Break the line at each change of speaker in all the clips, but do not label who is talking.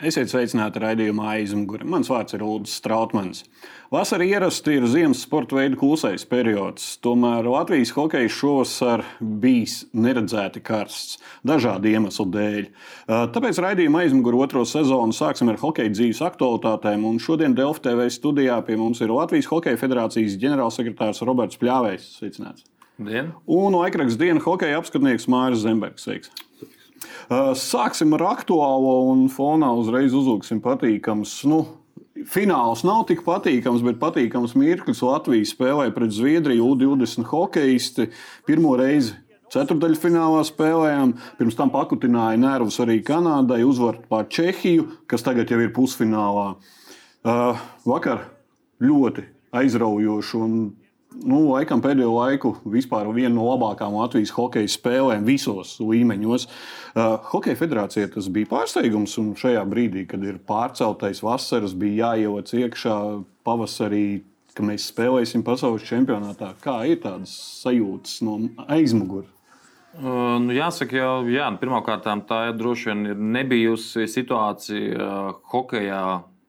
Esiet sveicināti raidījumā aizmugurē. Mans vārds ir Ulrichs Strautmans. Vasarā ierasti ir ziemas sporta veidu klusais periods. Tomēr Latvijas hokeja šovasar bijis neredzēti karsts dažādu iemeslu dēļ. Tāpēc raidījuma aizmugurē otro sezonu sāksim ar hokeja dzīves aktualitātēm. Un šodien Delfa TV studijā pie mums ir Latvijas Hokeja federācijas ģenerālsekretārs Roberts Pļāvējs. Sveicināts!
Dien.
Un laikraksta dienas hokeja apskatnieks Mārcis Zembergs. Sveiks! Sāksim ar aktuālo un fonā uzreiz uzlūksim patīkams. Nu, Fināls nav tik patīkams, bet patīkams mirklis. Latvija spēlēja pret Zviedriju U20 hokeisti pirmo reizi. Ceturdaļfinālā spēlējām, pirms tam pakutināja nervus arī Kanādai, uzvaru pār Čehiju, kas tagad jau ir pusfinālā. Uh, vakar ļoti aizraujoši un nu, laikam pēdējo laiku vispār viena no labākām Latvijas hokeja spēlēm visos līmeņos. Uh, hokeja federācija tas bija pārsteigums, un šajā brīdī, kad ir pārceltais vasaras, bija jāieliec iekšā pavasarī. Mēs spēlēsim pasaules čempionātā. Kā ir tādas sajūtas no aizmugures?
Uh, nu, jāsaka, jau, jā, pirmkārt, tā droši vien ir nebijusi situācija uh, hokeja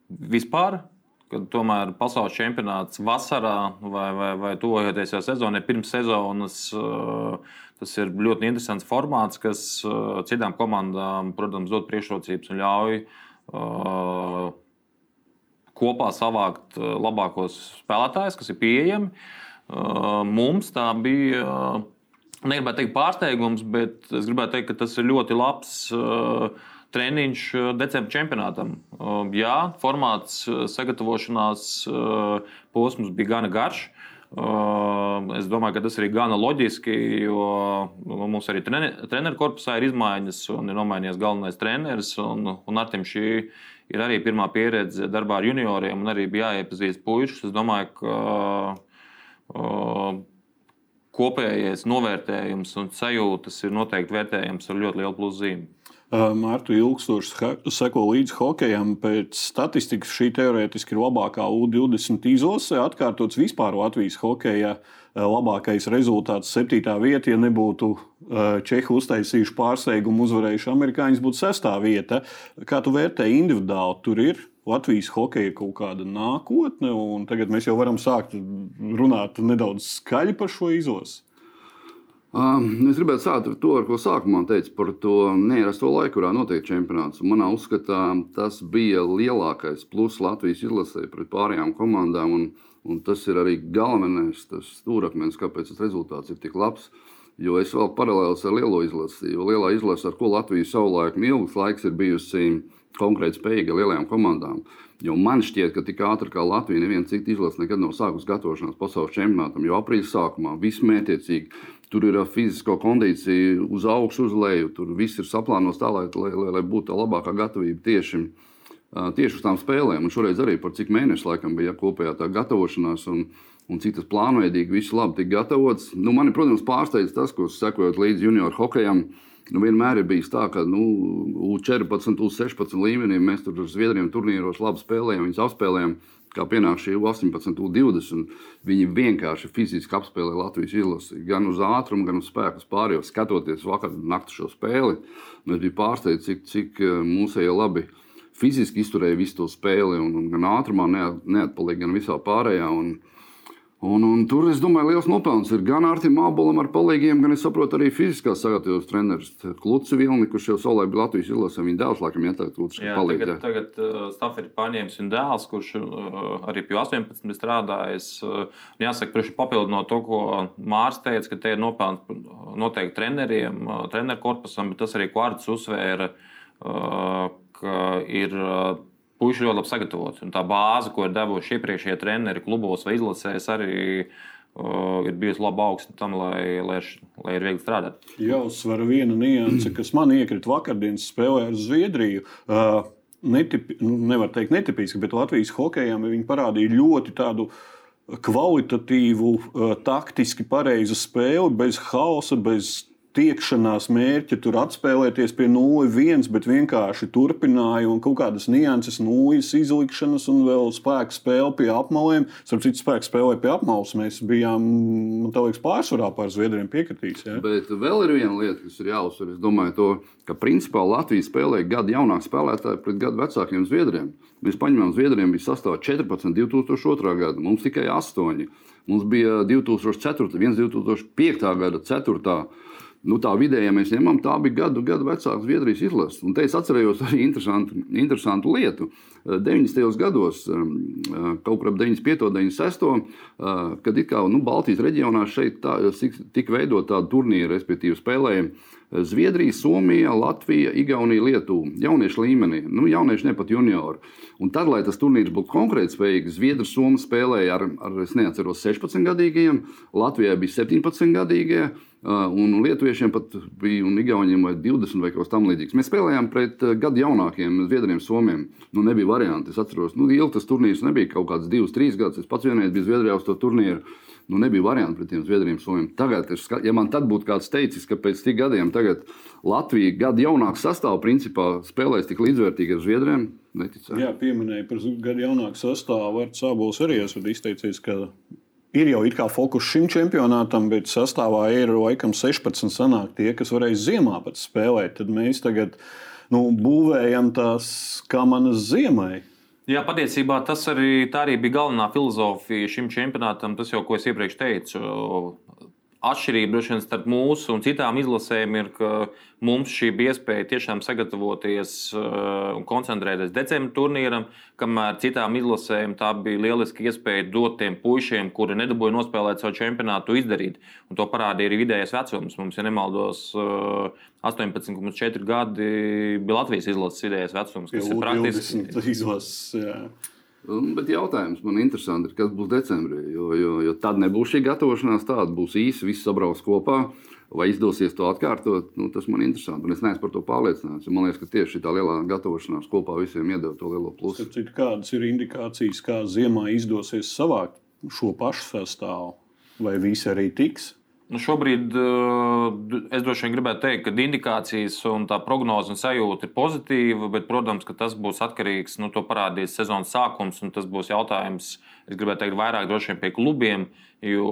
vispār kad tomēr pasaules čempionāts vasarā vai, vai, vai tuvojoties jau sezonai, pirms sezonas, eh, tas ir ļoti interesants formāts, kas eh, citām komandām, protams, dod priekšrocības un ļauj uh, kopā savākt labākos spēlētājus, kas ir pieejami. Mums tā bija. Negribētu teikt pārsteigums, bet es gribētu teikt, ka tas ir ļoti labs uh, treniņš eh, decembra čempionātam. Eh, jā, formāts eh, sagatavošanās posms bija gana garš. Es domāju, ka tas ir gana loģiski, jo nu, mums arī treneru korpusā ir izmaiņas un ir nomainījies galvenais treneris. Un, un ar tiem šī ir arī pirmā pieredze darbā ar junioriem un arī bija jāiepazīst puikas. Es domāju, ka kopējais novērtējums un sajūtas ir noteikti vērtējams ar ļoti lielu pluzīmu.
Mārtu ilgstoši seko līdzi hokejam. Pēc statistikas šī teorētiski ir labākā U20 izlase. Atkārtots vispār Latvijas hokeja labākais rezultāts, septītā vieta. Ja nebūtu Čehi uztaisījuši pārsteigumu, uzvarējuši amerikāņus, būtu sestā vieta. Kā tu vērtē individuāli? Tur ir Latvijas hokeja kaut kāda nākotne, un tagad mēs jau varam sākt runāt nedaudz skaļi par šo izlasi.
Es gribētu sākt ar to, ar ko sākumā teicu par to neierasto laiku, kurā notiek čempionāts. Manā uzskatā tas bija lielākais pluss Latvijas izlasē pret pārējām komandām. Un, un tas ir arī galvenais stūrakmenis, kāpēc tas rezultāts ir tik labs. Jo es vēl paralēlis ar lielo izlasi, jo lielā izlase, ar ko Latvija savulaik ilgs laiks ir bijusi konkrēti spējīga lielajām komandām. Jo man šķiet, ka tik ātri kā Latvija, neviena cita izlase nekad nav sākusi gatavošanās pasaules čempionātam. Jo aprīļa sākumā viss mētiecīgi Tur ir fizisko kondīciju uz augšu, uz leju. Tur viss ir saplānots tā, lai, lai, lai, būtu tā labākā gatavība tieši, tieši uz tām spēlēm. Un šoreiz arī par cik mēnešu laikam bija kopējā tā gatavošanās. Un, un cik tas plānveidīgi viss labi tika gatavots. Nu, mani, protams, pārsteidz tas, ko sekojot līdzi junior hokejam. Nu, vienmēr ir bijis tā, ka nu, U14, U16 līmenī mēs tur uz Zviedriem turnīros labi spēlējam, viņus apspēlējam kā pienāk šī 18, 20. Viņi vienkārši fiziski apspēlē Latvijas izlasi. Gan uz ātrumu, gan uz spēku pārējo. Skatoties vakar nakti šo spēli, mēs bijām pārsteigti, cik, cik eh, mūsēji labi fiziski izturēja visu to spēli, un, un gan ātrumā neatpalika, gan visā pārējā. Un, Un, un tur, es domāju, liels nopelns ir gan Artiņam Mābolam ar palīgiem, gan, es saprotu, arī fiziskā sagatavošanās treneris Kluts Vilni, kurš jau savulaik bija Latvijas izlasē. Viņa dēls, laikam, ieteikt, Kluts
palīdz. Tagad, tagad uh, Staferi paņēmis viņa dēls, kurš uh, arī pie 18 strādājis. Uh, jāsaka, priekš papildinot to, ko Mārs teica, ka te ir nopelns noteikti treneriem, uh, treneru korpusam, bet tas arī Kvarts uzsvēra, uh, ka ir. Uh, puiši ļoti labi sagatavoti. Un tā bāze, ko ir devuši iepriekšējie treneri klubos vai izlasēs, arī uh, ir bijusi laba augsta tam, lai, lai, lai ir viegli strādāt.
Jāuzsver viena nianse, kas man iekrita vakardienas spēlē ar Zviedriju. Uh, netipi, nevar teikt netipiski, bet Latvijas hokejam viņi parādīja ļoti tādu kvalitatīvu, uh, taktiski pareizu spēli, bez hausa, bez tiekšanās mērķa, tur atspēlēties pie 0-1, bet vienkārši turpināja un kaut kādas nianses, nulles izlikšanas un vēl spēku spēle pie apmaliem. Starp citu, spēku spēlē pie apmales mēs bijām, man liekas, pārsvarā pār Zviedriem piekritīs. Ja?
Bet vēl ir viena lieta, kas ir jāuzsver. Es domāju, to, ka principā Latvija spēlē gadu jaunāku spēlētāju pret gadu vecākiem Zviedriem. Mēs paņemam Zviedriem bija sastāvā 14, 2002. gada, mums tikai 8. Mums bija 2004, 1, 2005. gada 4. Nu, tā vidēji, ja mēs ņemam, tā bija gadu, gadu vecāka Zviedrijas izlase. Un te es atceros arī interesantu, interesantu lietu. 90. gados, kaut kur ap 95. un 96. kad kā, nu, Baltijas reģionā šeit tā, tika veidota tāda turnīra, respektīvi spēlējumi Zviedrija, Somija, Latvija, Igaunija, Lietuva. Jauniešu līmenī, nu, jaunieši ne pat juniori. Un tad, lai tas turnīrs būtu konkrēti spējīgs, Zviedrija, Somija spēlēja ar, ar es neatceros, 16 gadīgiem, Latvijā bija 17 gadīgie. Un Lietuviešiem pat bija un Igauniem vai 20 vai kaut kas tamlīdzīgs. Mēs spēlējām pret gadu jaunākiem Zviedriem, Somiem. Nu, nebija varianti. Es atceros, nu, ilgi tas turnīrs nebija kaut kāds divus, trīs gadus. Es pats vienreiz biju Zviedrijā uz to turnīru nu, nebija variantu pret tiem Zviedriem, Somiem. Tagad, ja man tad būtu kāds teicis, ka pēc tik gadiem Latvija gadu jaunāku sastāvu principā spēlēs tik līdzvērtīgi ar Zviedriem, neticētu.
Jā, pieminēja par gadu jaunāku sastāvu. Ar Sābols arī esat izteicies, ka ir jau it kā fokus šim čempionātam, bet sastāvā ir laikam 16 sanāk tie, kas varēs ziemā pat spēlēt. Tad mēs tagad nu, būvējam tās kā manas ziemai.
Jā, patiesībā tas arī, arī bija galvenā filozofija šim čempionātam. Tas jau, ko es iepriekš teicu, atšķirība droši vien starp mūsu un citām izlasēm ir, ka mums šī bija iespēja tiešām sagatavoties uh, un koncentrēties decembra turnīram, kamēr citām izlasēm tā bija lieliska iespēja dot tiem puišiem, kuri nedabūja nospēlēt savu čempionātu, izdarīt. Un to parādīja arī vidējais vecums. Mums, ja nemaldos, 18,4 uh, gadi bija Latvijas izlases vidējais vecums,
kas ir praktiski izlases.
Un, bet jautājums man interesanti ir, kas būs decembrī. Jo, jo, jo tad nebūs šī gatavošanās, tāda būs īsa, viss sabrauks kopā. Vai izdosies to atkārtot, nu, tas man ir interesanti. Un es neesmu par to pārliecināts. Man liekas, ka tieši tā lielā gatavošanās kopā visiem iedod to lielo plusu.
Citu, kādas ir indikācijas, kā ziemā izdosies savākt šo pašu sastāvu? Vai visi arī tiks?
Nu, šobrīd uh, es droši vien gribētu teikt, ka indikācijas un tā prognoze un sajūta ir pozitīva, bet, protams, tas būs atkarīgs no nu, to parādīs sezonas sākums. Tas būs jautājums, es gribētu teikt, vairāk droši vien pie klubiem. Jo,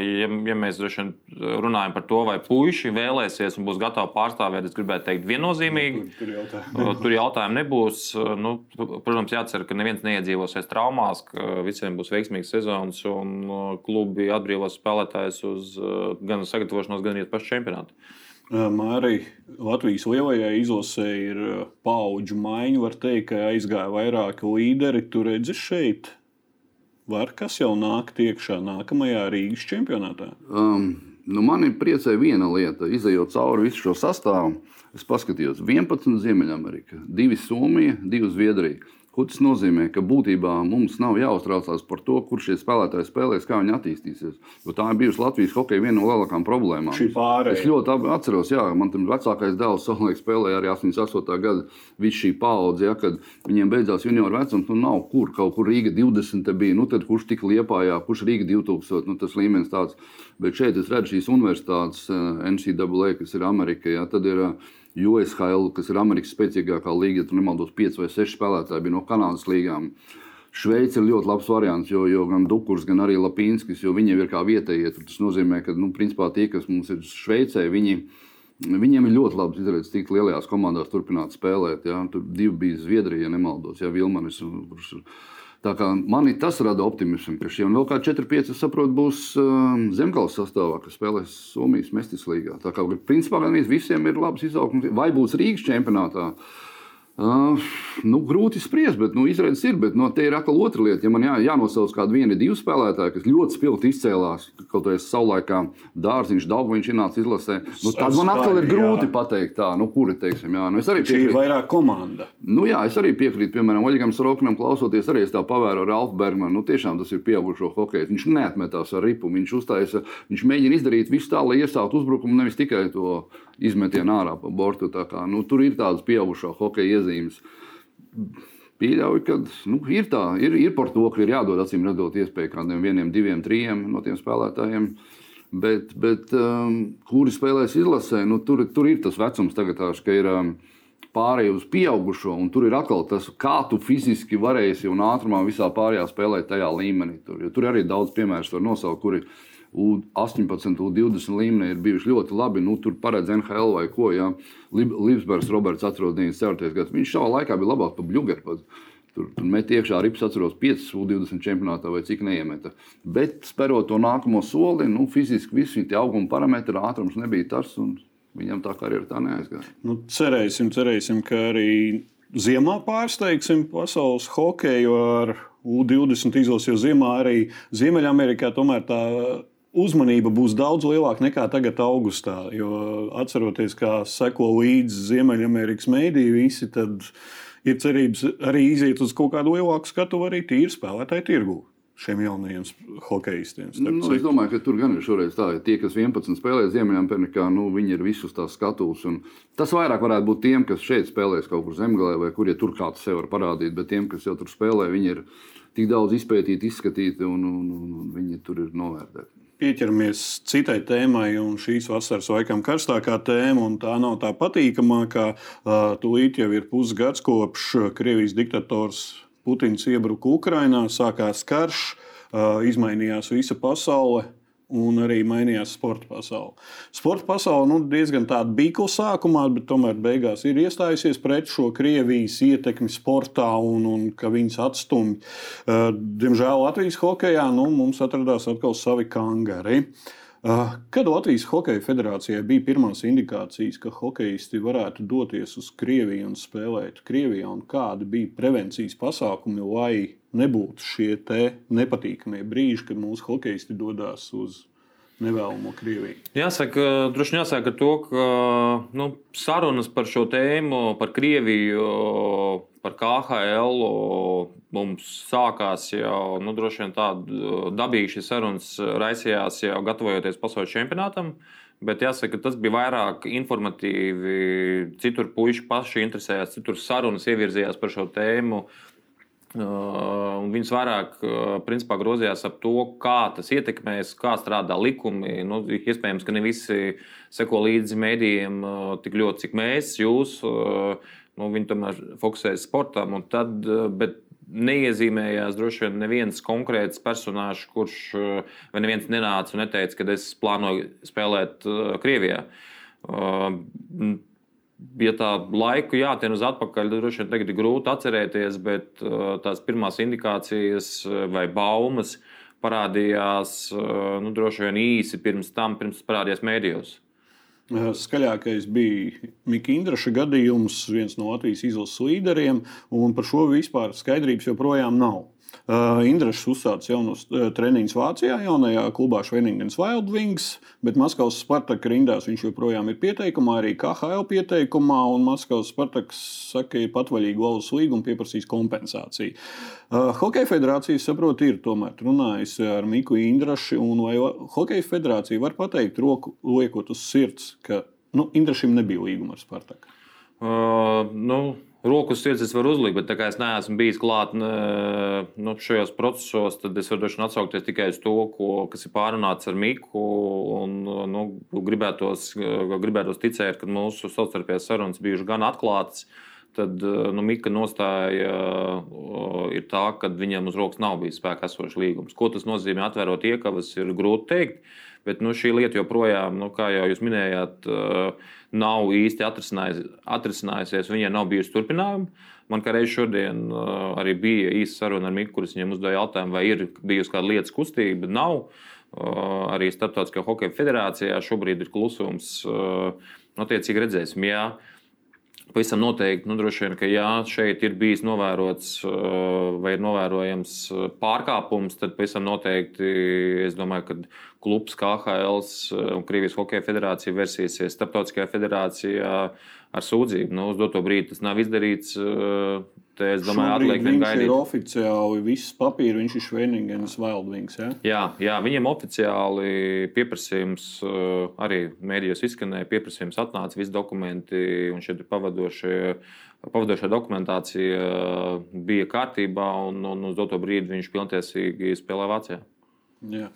ja, ja mēs runājam par to, vai puiši vēlēsies un būs gatavi pārstāvēt, es gribētu teikt, viennozīmīgi.
Tur, tur jautājumu,
tur jautājumu nebūs. Nu, protams, jācer, ka neviens neiedzīvosies traumās, ka visiem būs veiksmīgs sezons un klubi atbrīvos spēlētājus uz gan sagatavošanos, gan arī pašu čempionātu.
Mārija Latvijas lielajai izlasē ir paudžu maiņa. Var teikt, ka aizgāja vairāki līderi. Tur redzat, šeit var kas jau nāk iekšā nākamajā Rīgas čempionātā?
Um, nu mani priecē viena lieta, izējot cauri visu šo sastāvu. Es paskatījos, 11 Ziemeļamerika, 2 Somija, 2 Zviedrija. Tas nozīmē? Ka būtībā mums nav jāuztraucās par to, kur šie spēlētāji spēlēs, kā viņi attīstīsies. Jo tā ir bijusi Latvijas hokeja viena no lielākajām problēmām. Es ļoti atceros, jā, man tam vecākais dēls savulaik spēlēja arī 88. gada visu šī paudze, ja, kad viņiem beidzās junioru vecums. Nu, nav kur, kaut kur Rīga 20 bija. Nu, tad kurš tika liepājā, kurš Rīga 2000, nu, tas līmenis tāds. Bet šeit es redzu šīs universitātes, eh, NCAA, kas ir Amerikā, ja, USHL, kas ir Amerikas spēcīgākā līga, tur nemaldos 5 vai 6 spēlētāji bija no Kanādas līgām. Šveice ir ļoti labs variants, jo, jo gan Dukurs, gan arī Lapīnskis, jo viņiem ir kā vietējie. Tas nozīmē, ka nu, principā, tie, kas mums ir Šveicē, viņi, viņiem ir ļoti labs izredzes, tik lielajās komandās turpināt spēlēt. Ja? Tur divi bija Zviedrija, ja nemaldos, ja Vilmanis. Kurš, Tā kā manī tas rada optimismu, ka šiem vēl kādi 4-5, saprotu, būs uh, zemgājas sastāvā, kas spēlēs Somijas Mestis līgā. Tā kā principā gan visiem ir labs izaugsmes, vai būs Rīgas čempionātā. Uh, Uh, nu, grūti spriest, bet nu, izredzes ir. Bet, no, nu, te ir atkal otra lieta. Ja man jā, jānosauc kādi vieni, divi spēlētāji, kas ļoti spilgti izcēlās, kaut kādā savulaikā dārziņš, Dāngoviņš ienāca izlasē, nu, tad man atkal ir grūti jā. pateikt, tā, nu, kuri teiksim. Jā, nu,
Šī ir vairāk komanda.
Nu, jā, es arī piekrītu, piemēram, Oļegam Sorokinam, klausoties, arī es tā pavēru ar Alfu Bergmanu. Nu, tiešām tas ir pieaugušo hokeju. Viņš neatmetās ar ripu, viņš uztaisa, viņš mēģina izdarīt visu tā, lai iesāktu uzbrukumu, nevis tikai to izmetienu ārā pa bortu. Kā, nu, tur ir tādas pieaugušo hokeja iezīmes. Pieļauju, ka nu, ir tā, ir, ir par to, ka ir jādod acīm redzot iespēju kādiem vieniem, diviem, trim no tiem spēlētājiem Bet, bet um, kuri spēlēs izlasē, nu, tur, tur ir tas vecums, tagad, ka ir um, pārējai uz pieaugušo, tur ir atkal tas, kā tu fiziski varēsi un ātrumā visā pārējā spēlēt tajā līmenī. Tur, tur arī daudz piemēru var nosaukt, kuri 18, 20 līmenī ir bijuši ļoti labi. Nu, tur paredz NHL vai ko. Ja. Līsbergs, Roberts, atceros 94. gadsimtu. Viņš savā laikā bija labāks par Bluegeru. Tur, tur met iekšā rips, atceros, 5 U20 čempionātā vai cik neiemeta. Bet sperot to nākamo soli, nu, fiziski visi tie auguma parametri, ātrums nebija tas. Viņam tā karjera tā neaizgāja.
Nu, cerēsim, cerēsim, ka arī ziemā pārsteigsim pasaules hokeju ar U20 izlasi, jo ziemā arī Ziemeļamerikā tomēr tā uzmanība būs daudz lielāka nekā tagad, augustā. Jo atceroties, kā seko līdzi Ziemeļamerikas mēdīji, visi tad ir cerības arī iziet uz kaut kādu lielāku skatu, arī tīri spēlētāju tirgū šiem jaunajiem hokeistiem.
Nu, es domāju, ka tur gan ir šoreiz tā, ka tie, kas 11 spēlē Ziemeļameriskā, nu, viņi ir visus tās skatuves. Tas vairāk varētu būt tiem, kas šeit spēlēs kaut kur zemgālē, vai kur ja tur kāds sev var parādīt, bet tiem, kas jau tur spēlē, viņi ir tik daudz izpētīti, izskatīti un, un, un, un viņi tur ir novērtēti
pieķeramies citai tēmai, un šīs vasaras laikam karstākā tēma, un tā nav tā patīkamākā. Tūlīt jau ir pusgads kopš Krievijas diktators Putins iebruka Ukrajinā, sākās karš, izmainījās visa pasaule un arī mainījās sporta pasaule. Sporta pasaule nu, diezgan tāda bīkla sākumā, bet tomēr beigās ir iestājusies pret šo Krievijas ietekmi sportā un, un ka viņas atstumj. Diemžēl Latvijas hokeja nu, mums atradās atkal savi kangari. Kad Latvijas Hokeja federācijai bija pirmās indikācijas, ka hokeisti varētu doties uz Krieviju un spēlēt Krievijā, un kādi bija prevencijas pasākumi, lai nebūtu šie nepatīkamie brīži, kad mūsu hokeisti dodas uz nevēlamo Krieviju.
Jāsaka, droši vien jāsaka to, ka nu, sarunas par šo tēmu, par Krieviju, par KHL mums sākās jau nu, droši vien tāda dabīga šīs sarunas raisījās jau gatavojoties pasaules čempionātam. Bet jāsaka, tas bija vairāk informatīvi. Citur puiši paši interesējās, citur sarunas ievirzījās par šo tēmu. Uh, Viņas vairāk principā, grozījās ap to, kā tas ietekmēs, kā strādā likumi. Nu, iespējams, ka ne visi seko līdzi mēdījiem tik ļoti, cik mēs, jūs. Nu, viņi tomēr fokusējas sportam, tad, bet neiezīmējās droši vien neviens konkrēts personāžs, kurš vai neviens nenāca un neteica, ka es plānoju spēlēt Krievijā ja tā laiku jātien uz atpakaļ, droši vien tagad ir grūti atcerēties, bet uh, tās pirmās indikācijas uh, vai baumas parādījās uh, nu, droši vien īsi pirms tam, pirms parādījās mēdījos.
Skaļākais bija Mikls Indraša gadījums, viens no Latvijas izlases līderiem, un par šo vispār skaidrības joprojām nav. Uh, Indrišs uzsācis jaunus uh, treniņus Vācijā, jaunajā klubā Šveningens Wild Wings, bet Maskavas Spartaka rindās viņš joprojām ir pieteikumā, arī KHL pieteikumā, un Maskavas Spartaks saka, ka patvaļīgi valsts līguma pieprasīs kompensāciju. Uh, Hokeja federācija, saprot, ir tomēr runājusi ar Miku Indrašu, un vai Hokeja federācija var pateikt roku liekot uz sirds, ka nu, Indrašam nebija līguma ar Spartaku?
Uh, nu Roku sirds es varu uzlikt, bet tā kā es neesmu bijis klāt nu, šajos procesos, tad es varu atsaukties tikai uz to, ko, kas ir pārunāts ar Miku. Un, nu, gribētos, gribētos ticēt, ka mūsu savstarpējās sarunas bijušas gan atklātas. Tad nu, Mika nostāja ir tā, ka viņam uz rokas nav bijis spēkā esošs līgums. Ko tas nozīmē atvērot iekavas, ir grūti pateikt. Bet nu, šī lieta joprojām, nu, kā jau jūs minējāt, nav īsti atrisinājusies. Viņai nav bijusi turpinājuma. Man kā reiz šodien arī bija īsa saruna ar Miku, kurš viņam uzdeva jautājumu, vai ir bijusi kāda lietas kustība. Nav. Arī Startautiskajā hokeja federācijā šobrīd ir klusums. Attiecīgi redzēsim, jā. Pavisam noteikti, nu, droši vien, ka jā, šeit ir bijis novērots vai ir novērojams pārkāpums, tad pavisam noteikti es domāju, ka klubs KHL un Krievijas Hokeja federācija versīsies Startautiskajā federācijā ar sūdzību. Nu, uz doto brīdi tas nav izdarīts. Te, es domāju, atliek
vien gaidīt. Ir oficiāli viss papīrs, viņš ir Šveningens Wildwings. Ja?
Jā, jā, viņiem oficiāli pieprasījums arī mēdījos izskanēja, pieprasījums atnāca, visi dokumenti un šie pavadošie. Pavadošā dokumentācija bija kārtībā, un, un uz doto brīdi viņš pilntiesīgi spēlē Vācijā.
Jā.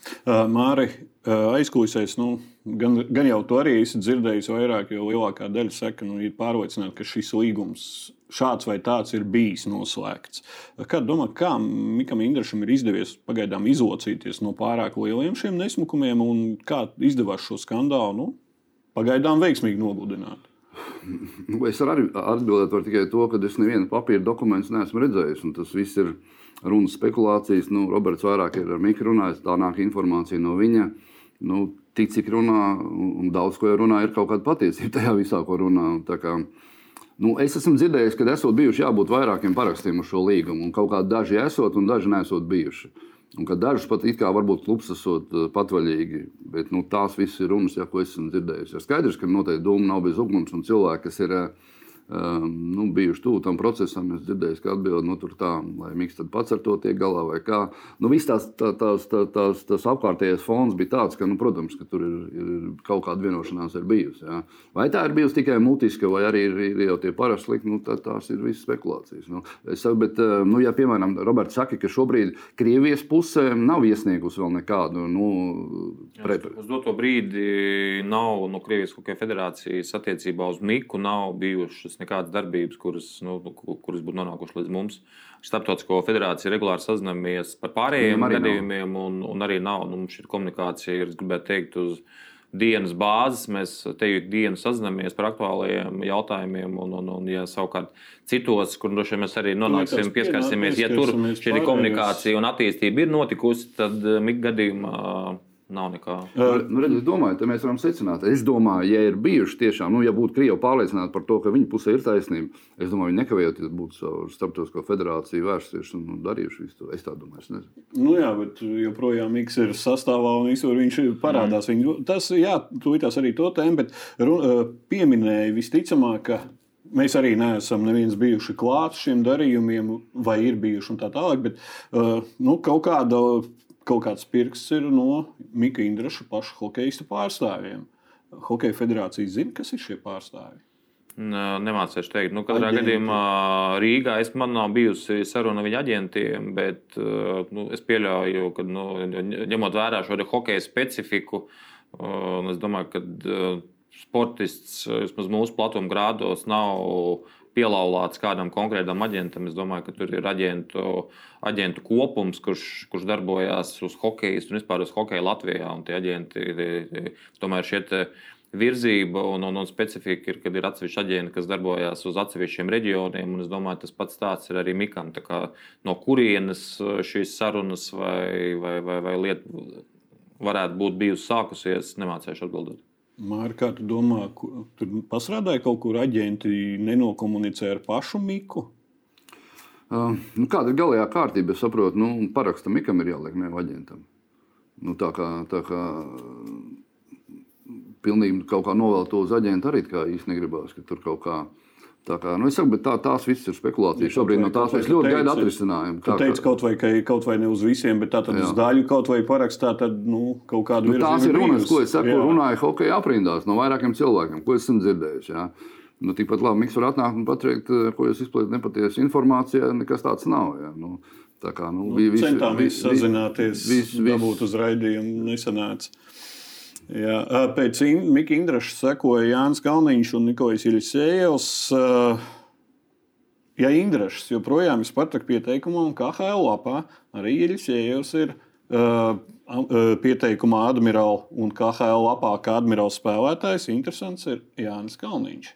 Māri, aizklausēs, nu, gan, gan jau to arī esmu dzirdējis vairāk, jo lielākā daļa saka, nu, ir pārliecināta, ka šis līgums šāds vai tāds ir bijis noslēgts. Kā domā, kā Mikam Indrašam ir izdevies pagaidām izlocīties no pārāk lieliem šiem nesmukumiem un kā izdevās šo skandālu nu, pagaidām veiksmīgi nogludināt?
Nu, es varu atbildēt var tikai to, ka es nevienu papīra dokumentu neesmu redzējis. Tas viss ir runas spekulācijas. Nu, Roberts vairāk ir ar Mikru runājis, tā nāk informācija no viņa. Nu, tik cik runā, un daudz ko runā, ir kaut kāda patiesība tajā visā, ko runā. Kā, nu, es esmu dzirdējis, ka esot bijuši jābūt vairākiem parakstiem uz šo līgumu, un kaut kādi daži esot un daži nesot bijuši. Un dažus pat it kā varbūt klubs esot eh, patvaļīgi, bet nu, tās visas ir runas, ja, ko esmu dzirdējis. Ir skaidrs, ka noteikti doma nav bez uguns un cilvēki, kas ir uh, um, nu, bijuši tuvu tam procesam. Es dzirdēju, ka atbildi nu, tur tā, lai Mikls pats ar to tiek galā vai kā. Nu, viss tās, tā, tās, tā, tās, tas apkārtējais fons bija tāds, ka, nu, protams, ka tur ir, ir kaut kāda vienošanās ir bijusi. Ja. Vai tā ir bijusi tikai mutiska, vai arī ir, ir jau tie parasti likumi, nu, tā, tās ir visas spekulācijas. Nu, es saku, bet, nu, ja, piemēram, Roberts saka, ka šobrīd Krievijas pusē nav iesniegusi vēl nekādu. Nu,
pre... Uz doto brīdi nav no Krievijas Hokeja federācijas attiecībā uz Miku nav bijušas nekādas darbības, kuras, nu, nu kuras būtu nonākušas līdz mums. Starptautisko federāciju regulāri sazināmies par pārējiem arī gadījumiem, un, un arī nav. Nu, komunikācija ir, es gribētu teikt, uz dienas bāzes. Mēs te jau dienu sazināmies par aktuālajiem jautājumiem, un, un, un ja savukārt citos, kur droši vien mēs arī nonāksim, pieskarsimies, ja tur šī komunikācija un attīstība ir notikusi, tad eh, Mikls gadījumā Nav nekā.
Uh, nu, redz, es domāju, ka mēs varam secināt, es domāju, ja ir bijuši tiešām, nu, ja būtu Krievija pārliecināta par to, ka viņa pusē ir taisnība, es domāju, viņi nekavējoties būtu savu starptautisko federāciju vērsies un darījuši visu to. Es tā domāju, es nezinu.
Nu, jā, bet joprojām Miks ir sastāvā un visur viņš parādās. Mm. Viņu, tas, jā, tūlītās arī to tēmu, bet run, pieminēja visticamāk, ka Mēs arī neesam neviens bijuši klāt šiem darījumiem, vai ir bijuši un tā tālāk, bet uh, nu, kaut kāda kaut kāds pirksts ir no Mika Indraša pašu hokeja pārstāvjiem. Hokeja federācija zina, kas ir šie pārstāvji.
Nemācīšu teikt, nu, katrā Aģenti. gadījumā Rīgā es man nav bijusi saruna ar viņa aģentiem, bet nu, es pieļauju, ka nu, ņemot vērā šo hokeja specifiku, es domāju, ka sportists vismaz mūsu platuma grādos nav pielaulāts kādam konkrētam aģentam. Es domāju, ka tur ir aģentu, aģentu kopums, kurš, kurš darbojas uz hokeja un vispār uz hokeja Latvijā. Un tie aģenti tomēr šeit virzība un, un, un specifika ir, kad ir atsevišķi aģenti, kas darbojas uz atsevišķiem reģioniem. Es domāju, tas pats tāds ir arī Mikam. No kurienes šīs sarunas vai, vai, vai, vai lieta varētu būt bijusi sākusies, nemācīšu atbildēt.
Mārķis, kā tu domā, tur pastrādāja kaut kur aģenti, nenokomunicēja ar pašu Miku?
Uh, nu, kāda ir galējā kārtība? Es saprotu, nu, paraksta Mikam ir jāliek nevis aģentam. Nu, tā kā, tā kā pilnīgi kaut kā novēl to uz aģentu arī īsti negribās, ka tur kaut kā. Tā kā, nu saku, tā, tās visas ir spekulācijas. Ja, Šobrīd no tās mēs ļoti gaidām atrisinājumu.
Tā teica, kaut vai, ka, kaut vai ne uz visiem, bet tā tad uz daļu kaut vai parakstā, tad nu, kaut kādu
nu, tās ir runas, ko es saku, jā. runāju hokeja aprindās no vairākiem cilvēkiem, ko esmu dzirdējis. Jā. Nu, Tikpat labi, Mikls var atnākt un pateikt, ko jūs izplētat nepatiesu informācijā, nekas tāds nav. Jā. Nu, tā kā, nu,
nu, visi, centāmies visi, sazināties, vis, vis, dabūt uz raidījumu, nesanāca. Jā, pēc Mika Indraša sekoja Jānis Kalniņš un Nikolais Ilisējevs. Ja Indrašs joprojām ir Spartak pieteikumā un KHL lapā, arī Ilisējevs ir pieteikumā admirāla un KHL lapā kā admirāla spēlētājs. Interesants ir Jānis Kalniņš.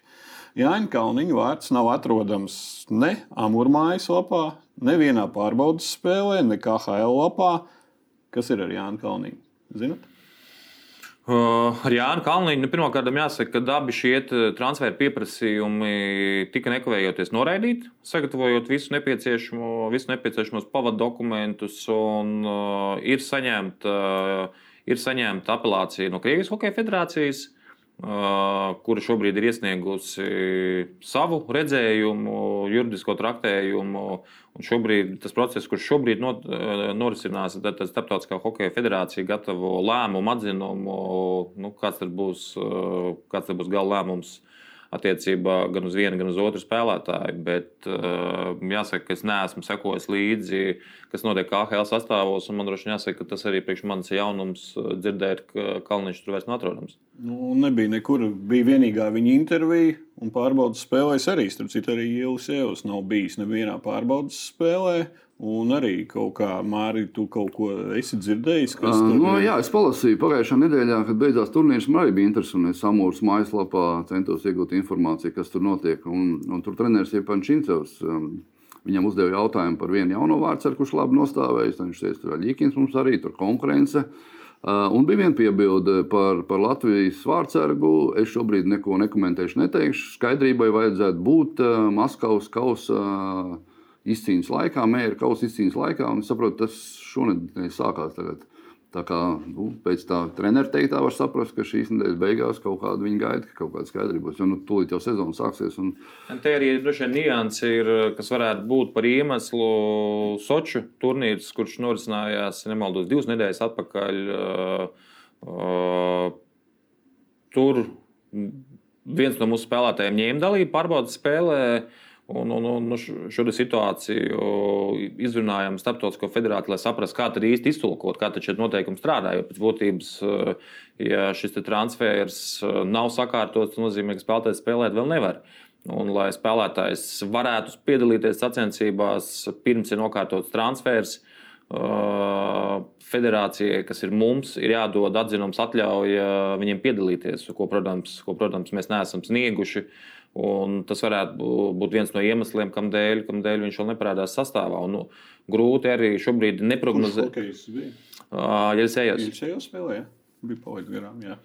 Jāņa Kalniņa vārds nav atrodams ne Amurmājas lapā, nevienā pārbaudas spēlē, ne KHL lapā. Kas ir ar Jānu Kalniņu? Zinat?
Uh, ar Jānu Kalniņu nu, pirmkārt jāsaka, ka abi šie transferu pieprasījumi tika nekavējoties noraidīti, sagatavojot visu nepieciešamo, visu nepieciešamos pavadu dokumentus, un uh, ir saņemta, uh, ir saņemta apelācija no Krievijas Hokeja federācijas. Kura šobrīd ir iesniegusi savu redzējumu, juridisko traktējumu. Šobrīd tas process, kurš šobrīd not, norisinās, tad, tad Startautiskā hokeja federācija gatavo lēmumu, atzinumu, nu, kāds, būs, uh, kāds būs gala lēmums attiecībā gan uz vienu, gan uz otru spēlētāju. Bet jāsaka, ka es neesmu sekojis līdzi, kas notiek KHL sastāvos. Man droši vien jāsaka, ka tas arī priekš manis jaunums dzirdēt, ka Kalniņš tur vairs nav atrodams.
Nu, nebija nekur. Bija vienīgā viņa intervija, un pārbaudas spēlēs arī. Starp citu, arī Ielas Ievas nav bijis nevienā pārbaudas spēlē. Un arī kaut kā Mārija, tu kaut ko esi dzirdējis?
Uh, tur... no, jā, es palasīju pagājušā nedēļā, kad beidzās turnīrs. Man arī bija interesanti, un es samūru mājaslapā centos iegūt informāciju, kas tur notiek. Un, un tur treneris ir Pančīncevs. Um, viņam uzdeva jautājumu par vienu jauno vārdu, kurš labi nostāvējis. Viņš teica, tur ir Līkins mums arī, tur konkurence. Uh, un bija viena piebilde par, par Latvijas vārdsargu. Es šobrīd neko nekomentēšu, neteikšu. Skaidrībai vajadzētu būt uh, Maskavas kausa. Uh, izcīņas laikā, mēra kausa izcīņas laikā. Es saprotu, tas šonadēļ sākās. Tagad. Tā kā nu, pēc tā treniņa teiktā var saprast, ka šīs nedēļas beigās kaut kāda viņa gaida, ka kaut kāda skaidrība būs. Jo nu, tūlīt jau sezona sāksies. Un...
un te arī droši vien nianses ir, kas varētu būt par iemeslu Soču turnīrs, kurš norisinājās, nemaldos, divas nedēļas atpakaļ. Uh, uh, tur viens no mūsu spēlētājiem ņēma dalību pārbaudas spēlē. Uh, Un, un, un nu, šo situāciju izrunājām Startautisko federāciju, lai saprastu, kā tad īsti iztulkot, kā šie noteikumi strādā. Jo pēc būtības, ja šis transfers nav sakārtots, tas nozīmē, ka spēlētājs spēlēt vēl nevar. Un, lai spēlētājs varētu piedalīties sacensībās, pirms ir nokārtots transfers, federācijai, kas ir mums, ir jādod atzinums, atļauja viņiem piedalīties, ko, protams, ko, protams mēs neesam snieguši. Uh, Un tas varētu būt viens no iemesliem, kādēļ viņš vēl neparādās sastāvā. Un, nu, grūti arī šobrīd neprognozēt.
Ja es eju uz šo spēlē, bija palaidis garām. Jā.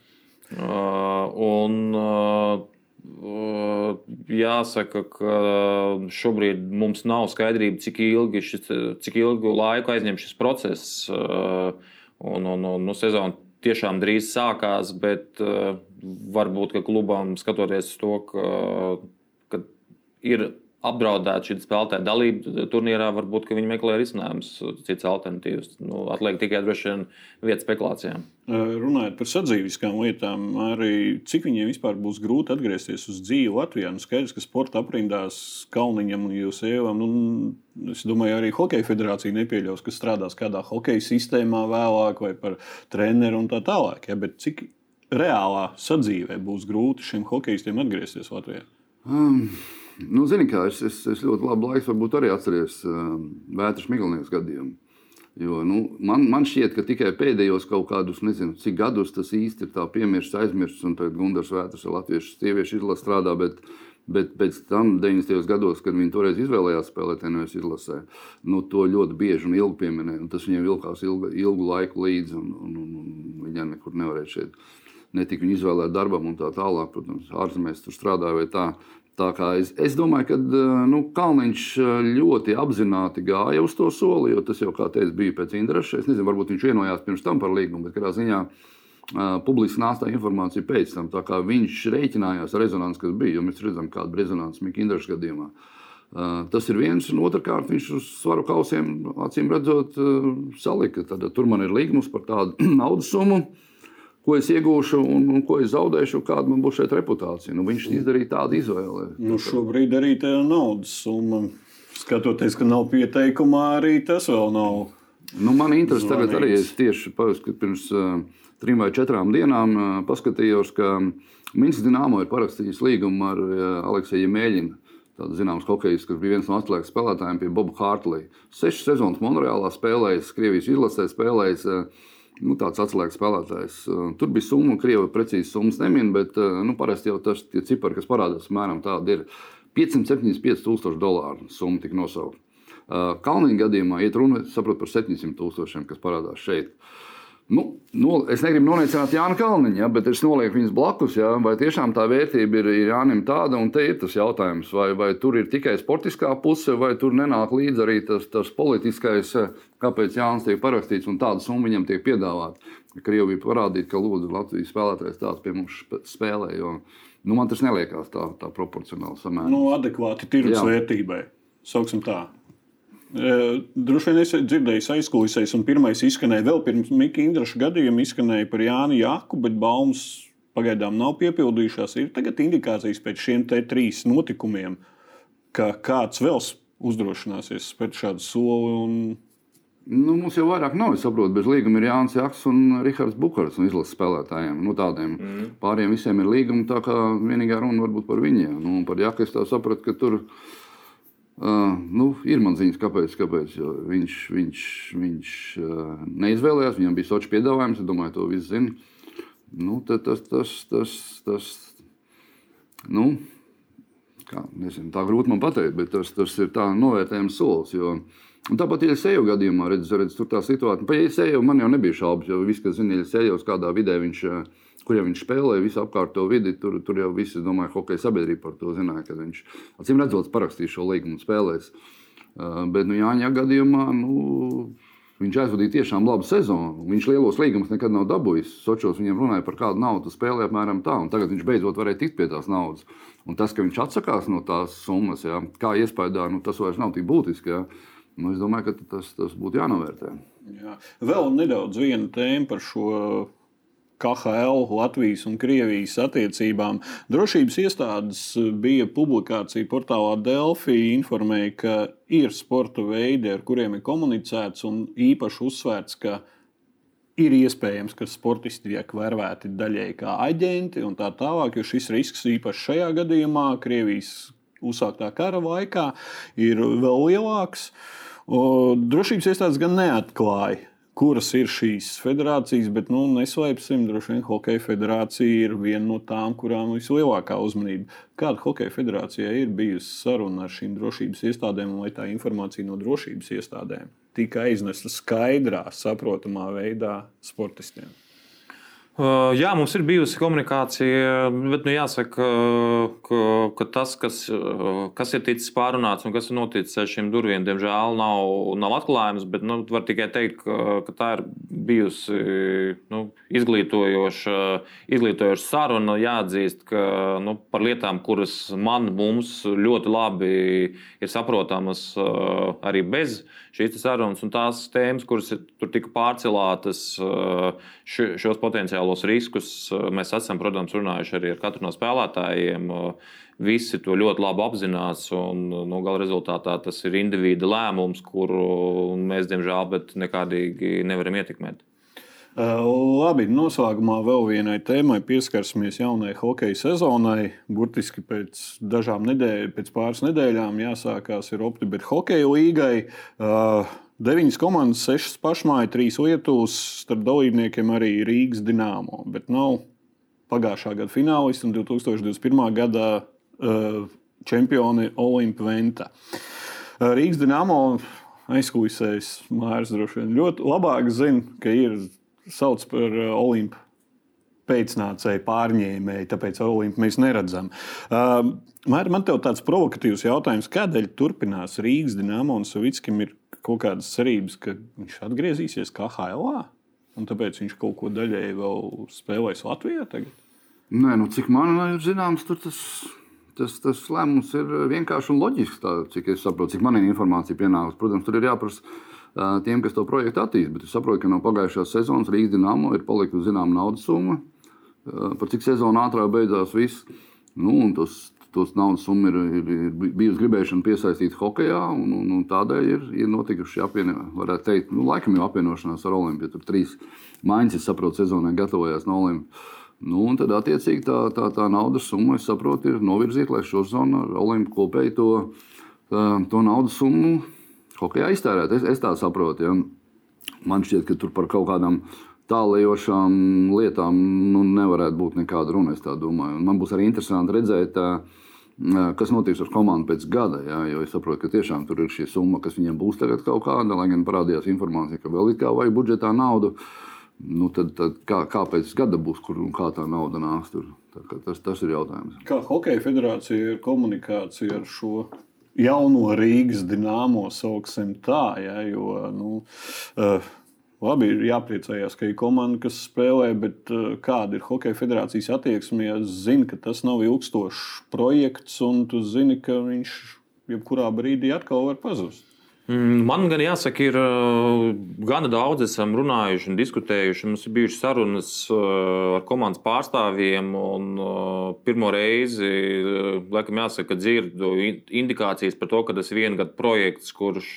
Uh, un, uh, jāsaka, ka šobrīd mums nav skaidrība, cik ilgi, šis, cik ilgu laiku aizņem šis process. Uh, un, un, un, nu, sezona tiešām drīz sākās, bet uh, varbūt klubam skatoties to, ka, ka ir apdraudēta šī spēlētāja dalība turnīrā, varbūt viņi meklē risinājumus, citas alternatīvas. Nu, atliek tikai droši vien vietas spekulācijām.
Runājot par sadzīviskām lietām, arī cik viņiem vispār būs grūti atgriezties uz dzīvi Latvijā. Nu, skaidrs, ka sporta aprindās Kalniņam un Jūsēvam, nu, es domāju, arī Hokeja federācija nepieļaus, ka strādās kādā hokeja sistēmā vēlāk vai par treneru un tā tālāk. Ja? Bet cik reālā sadzīvē būs grūti šiem hokeistiem atgriezties Latvijā?
Um. Nu, zini, kā, es, es, es ļoti labi laiku varbūt arī atceros uh, Vētras Miglinieks gadījumu. Jo, nu, man, man šķiet, ka tikai pēdējos kaut kādus, nezinu, cik gadus tas īsti ir tā piemirsts, aizmirsts, un tagad Gunārs Vētras ir latviešu sieviešu izlase strādā. Bet, Bet pēc tam, 90. gados, kad viņi toreiz izvēlējās spēlēt NVS izlasē, nu, to ļoti bieži un ilgi pieminēja. Tas viņiem vilkās ilgu, ilgu laiku līdzi, un, un, un, un viņi nekur nevarēja šeit. Netika viņi izvēlēti darbam un tā tālāk. Protams, ārzemēs tur strādāja vai tā. Es, es domāju, ka nu, Kalniņš ļoti apzināti gāja uz to soli, jo tas jau, kā teicu, bija pēc interesa. Es nezinu, varbūt viņš vienojās pirms tam par līgumu, bet kādā ziņā uh, publiski nāca tā informācija pēc tam. Viņš rēķinājās ar rezonanci, kas bija, jo mēs redzam, kāda bija rezonance Mikls Indriša gadījumā. Uh, tas ir viens, un otrkārt viņš uz svaru kausiem, acīm redzot, uh, salika. Tad, tur man ir līgums par tādu naudas summu ko es iegūšu un, un ko es zaudēšu, kāda man būs šeit reputācija. Nu, viņš izdarīja tādu izvēli.
Nu, šobrīd arī tā naudas summa. Skatoties, ka nav pieteikumā, arī tas vēl nav.
Nu, man interesē tagad arī es tieši pirms uh, trim vai četrām dienām uh, paskatījos, ka Minskis Dienāmo ir parakstījis līgumu ar uh, Aleksēju Mēļinu. Tāds zināms hokejs, kas bija viens no atslēgas spēlētājiem pie Boba Hārtlī. Sešas sezonas Monreālā spēlējis, Krievijas izlasē spēlējis. Uh, nu, tāds atslēgas spēlētājs. Tur bija summa, Krievija precīzi summas nemin, bet nu, parasti jau tas tie cipari, kas parādās, mēram tādi ir 575 tūkstoši dolāru summa tika nosaukta. Kalniņa gadījumā iet runa saprot, par 700 tūkstošiem, kas parādās šeit. Uh, Nu, nu, es negribu noliecināt Jānu Kalniņu, ja, bet es nolieku viņas blakus. Ja, vai tiešām tā vērtība ir, ir Jānim tāda, un te ir tas jautājums, vai, vai tur ir tikai sportiskā puse, vai tur nenāk līdzi arī tas, tas politiskais, kāpēc Jānis tiek parakstīts un tāda summa viņam tiek piedāvāta. Krievija parādīja, ka lūdzu Latvijas spēlētājs tāds pie mums spēlē. Jo, nu, man tas neliekas tā, tā proporcionāli samērā.
Nu, adekvāti tirgus vērtībai. Sauksim tā. Droši vien esat dzirdējis aizkulisēs, un pirmais izskanēja vēl pirms Mikls Indraša gadījuma, izskanēja par Jānu Jaku, bet baumas pagaidām nav piepildījušās. Ir tagad indikācijas pēc šiem trīs notikumiem, ka kāds vēl uzdrošināsies spērt šādu soli. Un...
Nu, mums jau vairāk nav, es saprotu, bez līguma ir Jānis Jaks un Rihards Bukārs no izlases spēlētājiem. Nu, tādiem mm. pāriem visiem ir līguma, tā kā vienīgā runa varbūt par viņiem. Nu, par Jaku es tā sapratu, ka tur uh, nu, ir man ziņas, kāpēc. kāpēc viņš viņš, viņš uh, neizvēlējās, viņam bija sočs piedāvājums, es domāju, to visi zina. Nu, tas, tas, tas, tas, tas, nu, kā, nezinu, tā grūti man pateikt, bet tas, tas ir tā novērtējums solis. Jo, Un tāpat ir seju gadījumā, redz, redz, tur tā situācija. Par Ieseju man jau nebija šaubas, jo viss, kas zina, Ieseju, kādā vidē viņš, kuriem viņš spēlēja, visu apkārt to vidi, tur, tur jau visi, domāju, hokeja sabiedrība par to zināja, ka viņš, acīm redzot, parakstīs šo līgumu un spēlēs. Bet, nu, Jāņa gadījumā, nu, Viņš aizvadīja tiešām labu sezonu. Viņš lielos līgumus nekad nav dabūjis. Sočos viņam runāja par kādu naudu, spēlēja apmēram tā, un tagad viņš beidzot varēja tikt pie tās naudas. Un tas, ka viņš atsakās no tās summas, jā, kā iespējā, nu, tas vairs nav tik būtiski. Jā. Nu, es domāju, ka tas, tas būtu jānovērtē.
Jā. Vēl nedaudz viena tēma par šo KHL, Latvijas un Krievijas attiecībām. Drošības iestādes bija publikācija portālā Delfī, informēja, ka ir sporta veidi, ar kuriem ir komunicēts, un īpaši uzsvērts, ka ir iespējams, ka sportisti tiek vērvēti daļēji kā aģenti un tā tālāk, jo šis risks īpaši šajā gadījumā, Krievijas uzsāktā kara laikā, ir vēl lielāks. Drošības iestādes gan neatklāja kuras ir šīs federācijas, bet nu, neslēpsim, droši vien Hokeja federācija ir viena no tām, kurām vislielākā uzmanība. Kāda Hokeja federācijai ir bijusi saruna ar šīm drošības iestādēm, lai tā informācija no drošības iestādēm tika aiznesta skaidrā, saprotamā veidā sportistiem?
Jā, mums ir bijusi komunikācija, bet nu, jāsaka, ka, ka tas, kas, kas ir ticis pārunāts un kas ir noticis ar šīm durvīm, diemžēl nav, nav atklājums. Bet nu, var tikai teikt, ka, tā ir bijusi nu, izglītojoša, izglītojoša saruna. Jāatzīst, ka nu, par lietām, kuras man ļoti labi ir saprotamas arī bez šīs sarunas, un tās tēmas, kuras tur tika pārcelātas, šos potenciālus potenciālos riskus eh, mēs esam, protams, runājuši arī ar katru no spēlētājiem. Visi to ļoti labi apzinās, un nu, gala rezultātā tas ir individu lēmums, kuru mēs, diemžēl, nekādīgi nevaram ietekmēt.
Eh, labi, noslēgumā vēl vienai tēmai pieskarsimies jaunajai hokeja sezonai. Burtiski pēc dažām nedēļām, pēc pāris nedēļām jāsākās ir opti, bet hokeja līgai. Uh, Deviņas komandas, sešas pašmāja, trīs Lietuvas, starp dalībniekiem arī Rīgas Dienāmo. Bet nav pagājušā gada finālists un 2021. gada uh, čempioni Olimpa Venta. Uh, Rīgas Dienāmo aizkulisēs Mārcis droši vien ļoti labāk zina, ka ir sauc par uh, Olimpu pēcnācēju pārņēmēju, tāpēc Olimpu mēs neredzam. Uh, man te ir tāds provokatīvs jautājums, kādēļ turpinās Rīgas Dienāmo un Savickim ir kaut kādas cerības, ka viņš atgriezīsies kā HLA. Un tāpēc viņš kaut ko daļēji vēl spēlēs Latvijā. Tagad.
Nē, nu, cik man ir zināms, tas, tas, tas lēmums ir vienkārši un loģisks. Tā, cik es saprotu, cik man ir informācija pienākusi. Protams, tur ir jāprasa uh, tiem, kas to projektu attīstīja. Bet es saprotu, ka no pagājušās sezonas Rīgas dīnāmo ir palikusi zināma naudas summa. Uh, par cik sezonu ātrāk beidzās viss. Nu, tas, tos naudas summa ir, ir, ir bijusi gribēšana piesaistīt hokeja, un, un, un tādēļ ir, ir notikuši apvienot, varētu teikt, nu, laikam jau apvienošanās ar Olimpiju. Tur trīs maiņas, es saprotu, sezonai gatavojās no Olimpijas. Nu, tad, attiecīgi, tā, tā, tā naudas summa, es saprotu, ir novirzīta, lai šo zonu ar Olimpiju kopēji to, tā, to naudas summu hokeja iztērētu. Es, es tā saprotu. Ja. Man šķiet, ka tur par kaut kādām tālējošām lietām nu, nevarētu būt nekāda runa. Man būs arī interesanti redzēt, kas notiks ar komandu pēc gada. Jā, jo es saprotu, ka tiešām tur ir šī summa, kas viņiem būs tagad kaut kāda, lai gan parādījās informācija, ka vēl ir kā vajag budžetā naudu. Nu, tad, tad kā, kā pēc gada būs, kur un kā tā nauda nāks tur? Tas, tas ir jautājums.
Kā Hokeja federācija ir komunikācija ar šo jauno Rīgas dīnāmo, sauksim tā, ja, jo nu, uh, Labi, ir jāpriecājas, ka ir komanda, kas spēlē, bet uh, kāda ir Hokeja federācijas attieksme? Ja zina, ka tas nav ilgstošs projekts, un tu zini, ka viņš jebkurā brīdī atkal var pazust.
Mm, man gan jāsaka, ir gana daudz esam runājuši un diskutējuši. Mums ir bijušas sarunas ar komandas pārstāvjiem. Un, pirmo reizi, laikam, jāsaka, ka dzirdu indikācijas par to, ka tas ir viena gada projekts, kurš,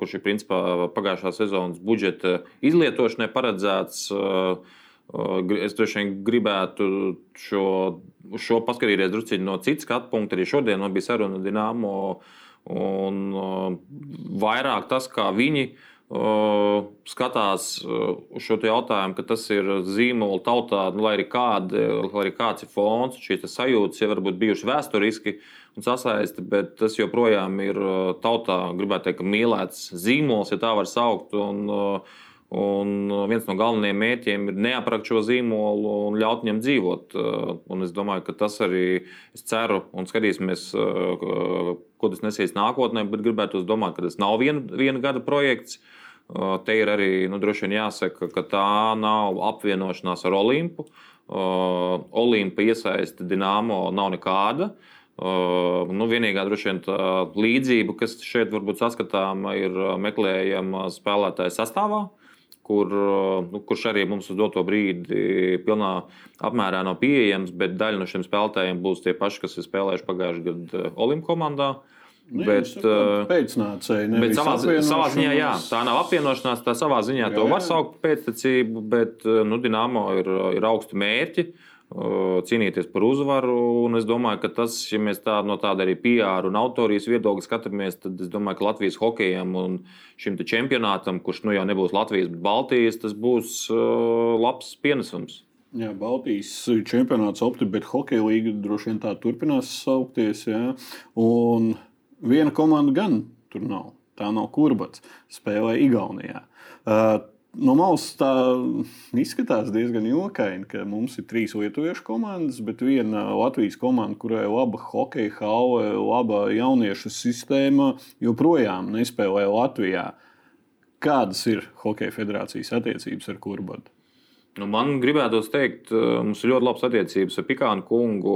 kurš ir principā pagājušā sezonas budžeta izlietošanai paredzēts. Es droši vien gribētu šo, šo paskatīties drusku no citas skatu punkta. Arī šodien man bija saruna Dienāmo Un uh, vairāk tas, kā viņi uh, skatās uh, uz šo jautājumu, ka tas ir zīmola tautā, nu, lai, arī kāda, lai arī kāds ir fons, šīs sajūtas jau varbūt bijušas vēsturiski un sasaisti, bet tas joprojām ir tautā, gribētu teikt, mīlēts zīmols, ja tā var saukt. Un, uh, Un viens no galvenajiem mērķiem ir neaprakt šo zīmolu un ļaut viņam dzīvot. Un es domāju, ka tas arī, es ceru, un skatīsimies, ko tas nesīs nākotnē, bet gribētu domāt, ka tas nav vien, viena gada projekts. Te ir arī nu, droši vien jāsaka, ka tā nav apvienošanās ar Olimpu. Olimpa iesaiste Dienāmo nav nekāda. Uh, nu, vienīgā droši vien līdzība, kas šeit varbūt saskatāma, ir meklējama spēlētāja sastāvā. Uh, kur, nu, kurš arī mums uz doto brīdi pilnā apmērā nav pieejams, bet daļa no šiem spēlētājiem būs tie paši, kas ir spēlējuši pagājušajā gadā Olimpiskajā komandā.
Nu, bet, pēcnācēji,
bet savā, savā ziņā, jā, tā nav apvienošanās, tā savā ziņā jā, to var saukt par pēctecību, bet nu, Dienāmo ir, ir augsti mērķi. Uh, cīnīties par uzvaru. Un es domāju, ka tas, ja mēs tā, no tāda arī PR un autorijas viedokļa skatāmies, tad es domāju, ka Latvijas hokejam un šim čempionātam, kurš nu jau nebūs Latvijas, bet Baltijas, tas būs uh, labs pienesums.
Jā, Baltijas čempionāts opti, bet hokeja līga droši vien tā turpinās saukties. Jā. Un viena komanda gan tur nav. Tā nav kurbats. Spēlē Igaunijā. Uh, no malas tā izskatās diezgan jokaini, ka mums ir trīs lietuviešu komandas, bet viena Latvijas komanda, kurai laba hokeja hauva, laba jauniešu sistēma, joprojām nespēlē Latvijā. Kādas ir Hokeja federācijas attiecības ar Kurbadu?
Nu, man gribētos teikt, eh, mums ir ļoti labas attiecības ar Pikānu kungu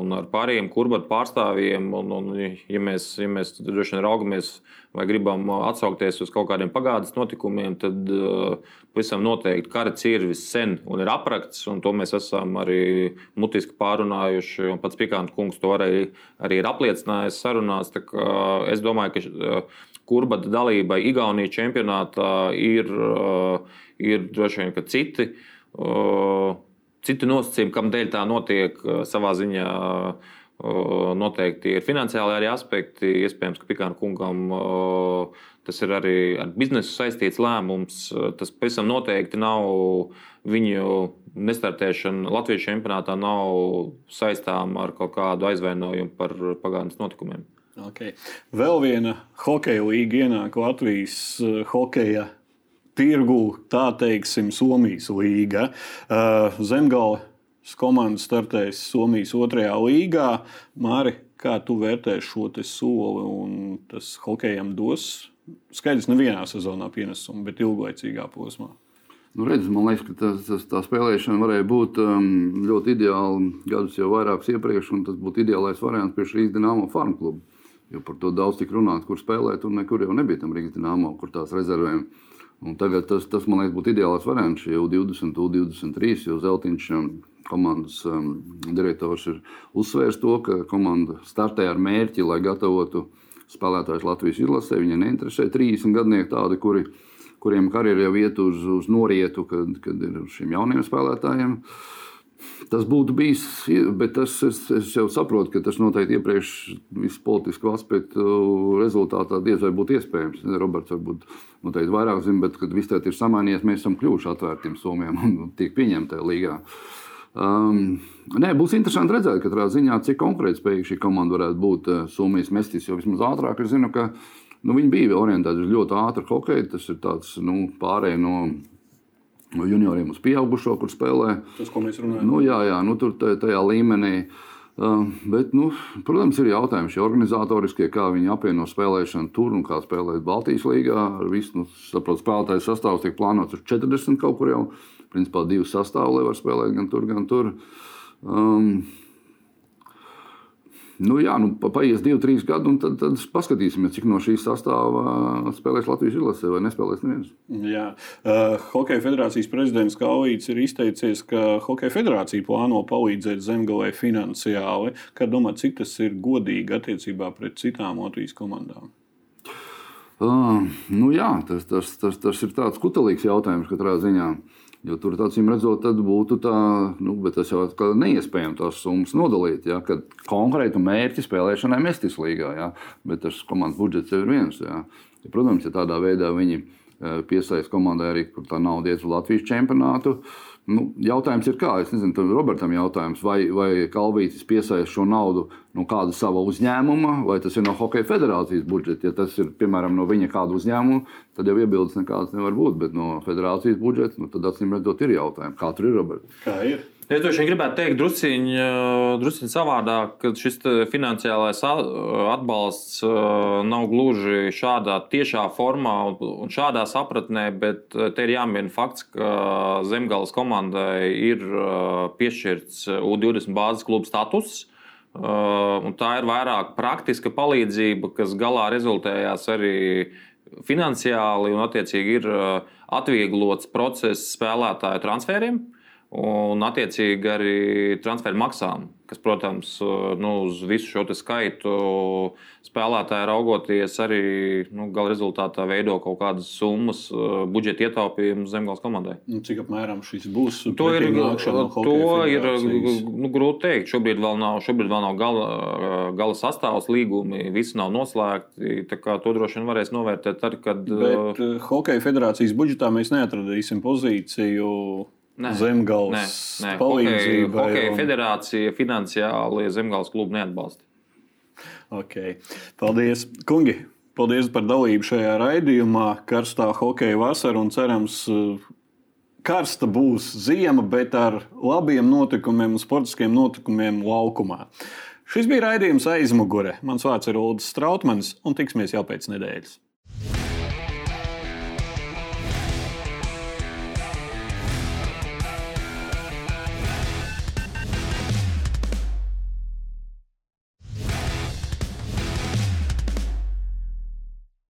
un ar pārējiem kurbatu pārstāvjiem. Un, un, ja mēs, ja mēs droši vien raugamies vai gribam atsaukties uz kaut kādiem pagātnes notikumiem, tad uh, pavisam noteikti kara cirvis sen un ir aprakts, un to mēs esam arī mutiski pārunājuši. Pats Pikāns kungs to arī, arī ir apliecinājis sarunās. Es domāju, ka uh, kurbata dalībai Igaunijas čempionātā ir. Uh, ir droši vien citi, citi nosacījumi, kam dēļ tā notiek savā ziņā. Noteikti ir finansiāli arī aspekti. Iespējams, ka Pikāna kungam tas ir arī ar biznesu saistīts lēmums. Tas pavisam noteikti nav viņu nestartēšana Latvijas čempionātā, nav saistām ar kaut kādu aizvainojumu par pagātnes notikumiem.
Okay. Vēl viena hokeja līnija ienāk Latvijas hokeja tirgu, tā teiksim, Somijas līga. Uh, Zemgala komanda startēs Somijas otrajā līgā. Māri, kā tu vērtē šo soli un tas hokejam dos? Skaidrs, nevienā sezonā pienesumu, bet ilglaicīgā posmā.
Nu, redz, man liekas, ka tas, tas, tā spēlēšana varēja būt um, ļoti ideāla gadus jau vairākus iepriekš, un tas būtu ideālais variants priekš Rīgas Dienāmo farmu klubu. Jo par to daudz tika runāts, kur spēlēt, un nekur jau nebija tam Rīgas Dienāmo, kur tās rezervēm. Un tagad tas, tas, man liekas, būtu ideāls variants. Jau 20, 23, jo Zeltiņš um, komandas um, direktors ir uzsvērs to, ka komanda startē ar mērķi, lai gatavotu spēlētājus Latvijas izlasē. Viņai neinteresē 30 gadnieki tādi, kuri, kuriem karjeras jau iet uz, uz norietu, kad, kad ir šiem jauniem spēlētājiem. Uh, Tas būtu bijis, bet tas, es, es jau saprotu, ka tas noteikti iepriekš visu politisku aspektu rezultātā diez vai būtu iespējams. Roberts varbūt noteikti vairāk zina, bet kad viss tā ir samainījies, mēs esam kļuvuši atvērtiem Somijam un tiek pieņemti tajā līgā. Um, nē, būs interesanti redzēt, katrā ziņā, cik konkurētspējīga šī komanda varētu būt uh, Somijas mestis. Jo vismaz ātrāk es zinu, ka nu, viņi bija orientēti uz ļoti ātru hokeju. Tas ir tāds nu, pārējais no no junioriem uz pieaugušo, kur spēlē.
Tas, ko mēs runājam.
Nu, jā, jā nu, tur tajā līmenī. Uh, bet, nu, protams, ir jautājumi šie organizatoriskie, kā viņi apvieno spēlēšanu tur un kā spēlēt Baltijas līgā. Ar visu, nu, saprotu, spēlētāju sastāvs tiek plānots ar 40 kaut kur jau. Principā divi sastāvā, lai var spēlēt gan tur, gan tur. Um, Nu, jā, nu, pa- paies divi, trīs gadi, un tad, tad paskatīsimies, cik no šīs sastāvā spēlēs Latvijas izlasē vai nespēlēs neviens.
Jā, uh, Hokeja federācijas prezidents Kalvīts ir izteicies, ka Hokeja federācija plāno palīdzēt zemgalē finansiāli. Kā domāt, cik tas ir godīgi attiecībā pret citām Latvijas komandām?
Uh, nu, jā, tas, tas, tas, tas ir tāds kutelīgs jautājums katrā ziņā. Jo tur acīm redzot, būtu tā, nu, bet tas jau ir neiespējami tās summas nodalīt. Ja, kad konkrētu mērķi spēlēšanai Mestis līgā, ja, bet tas komandas budžets ir viens. Ja. Ja, protams, ja tādā veidā viņi eh, piesaista komandai arī, kur tā nauda iet uz Latvijas čempionātu. Nu, jautājums ir, kā, es nezinu, tam Robertam jautājums, vai, vai Kalvītis piesaista šo naudu no kāda sava uzņēmuma, vai tas ir no Hokeja federācijas budžeta. Ja tas ir, piemēram, no viņa kāda uzņēmuma, tad jau iebildes nekādas nevar būt, bet no federācijas budžeta, nu, tad acīm redzot, ir jautājums, kā tur ir Roberts.
Kā ir?
Es droši vien gribētu teikt, drusciņ, drusciņ savādāk, ka šis finansiālais atbalsts ā, nav gluži šādā tiešā formā un šādā sapratnē, bet te ir jāmin fakts, ka Zemgales komandai ir piešķirts U20 bāzes kluba status. Tā ir vairāk praktiska palīdzība, kas galā rezultējās arī finansiāli un, attiecīgi, ir atvieglots process spēlētāju transferiem. Un, attiecīgi, arī transferu maksām, kas, protams, nu, uz visu šo skaitu spēlētāju raugoties, arī nu, gala rezultātā veido kaut kādas summas, uh, budžeta ietaupījumus zemgājas komandai.
Nu, cik apmēram šis būs?
To ir,
no
to ir nu, grūti pateikt. Šobrīd vēl nav, šobrīd vēl nav gala, gala sastāvs, līgumi, visi nav noslēgti. To droši vien varēs novērtēt tad, kad.
Bet uh, Hokeja federācijas budžetā mēs neatradīsim pozīciju zemgājas
nē. Hokeja,
un-
federācija finansiāli zemgājas klubu neatbalsta.
Okay. Paldies, kungi! Paldies par dalību šajā raidījumā. Karstā hokeja vasara un cerams, uh, karsta būs ziema, bet ar labiem notikumiem un sportiskiem notikumiem laukumā. Šis bija raidījums aizmugure. Mans vārds ir Ulrichs Strautmans, un tiksimies jau pēc nedēļas.